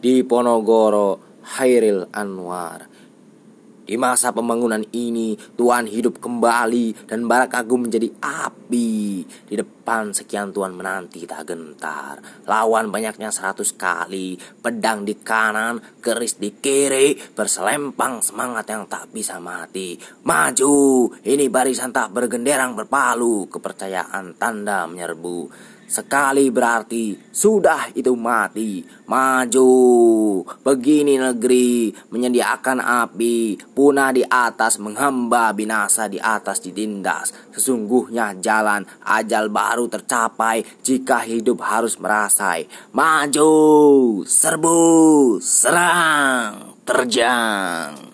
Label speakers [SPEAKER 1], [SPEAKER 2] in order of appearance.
[SPEAKER 1] di Ponorogo Hairil Anwar. Di masa pembangunan ini, Tuhan hidup kembali dan Barak Agung menjadi api. Di depan sekian Tuhan menanti tak gentar. Lawan banyaknya seratus kali, pedang di kanan, keris di kiri, berselempang semangat yang tak bisa mati. Maju, ini barisan tak bergenderang berpalu, kepercayaan tanda menyerbu. Sekali berarti sudah itu mati. Maju. Begini negeri menyediakan api. Punah di atas menghamba binasa di atas ditindas. Sesungguhnya jalan ajal baru tercapai jika hidup harus merasai. Maju. Serbu. Serang. Terjang.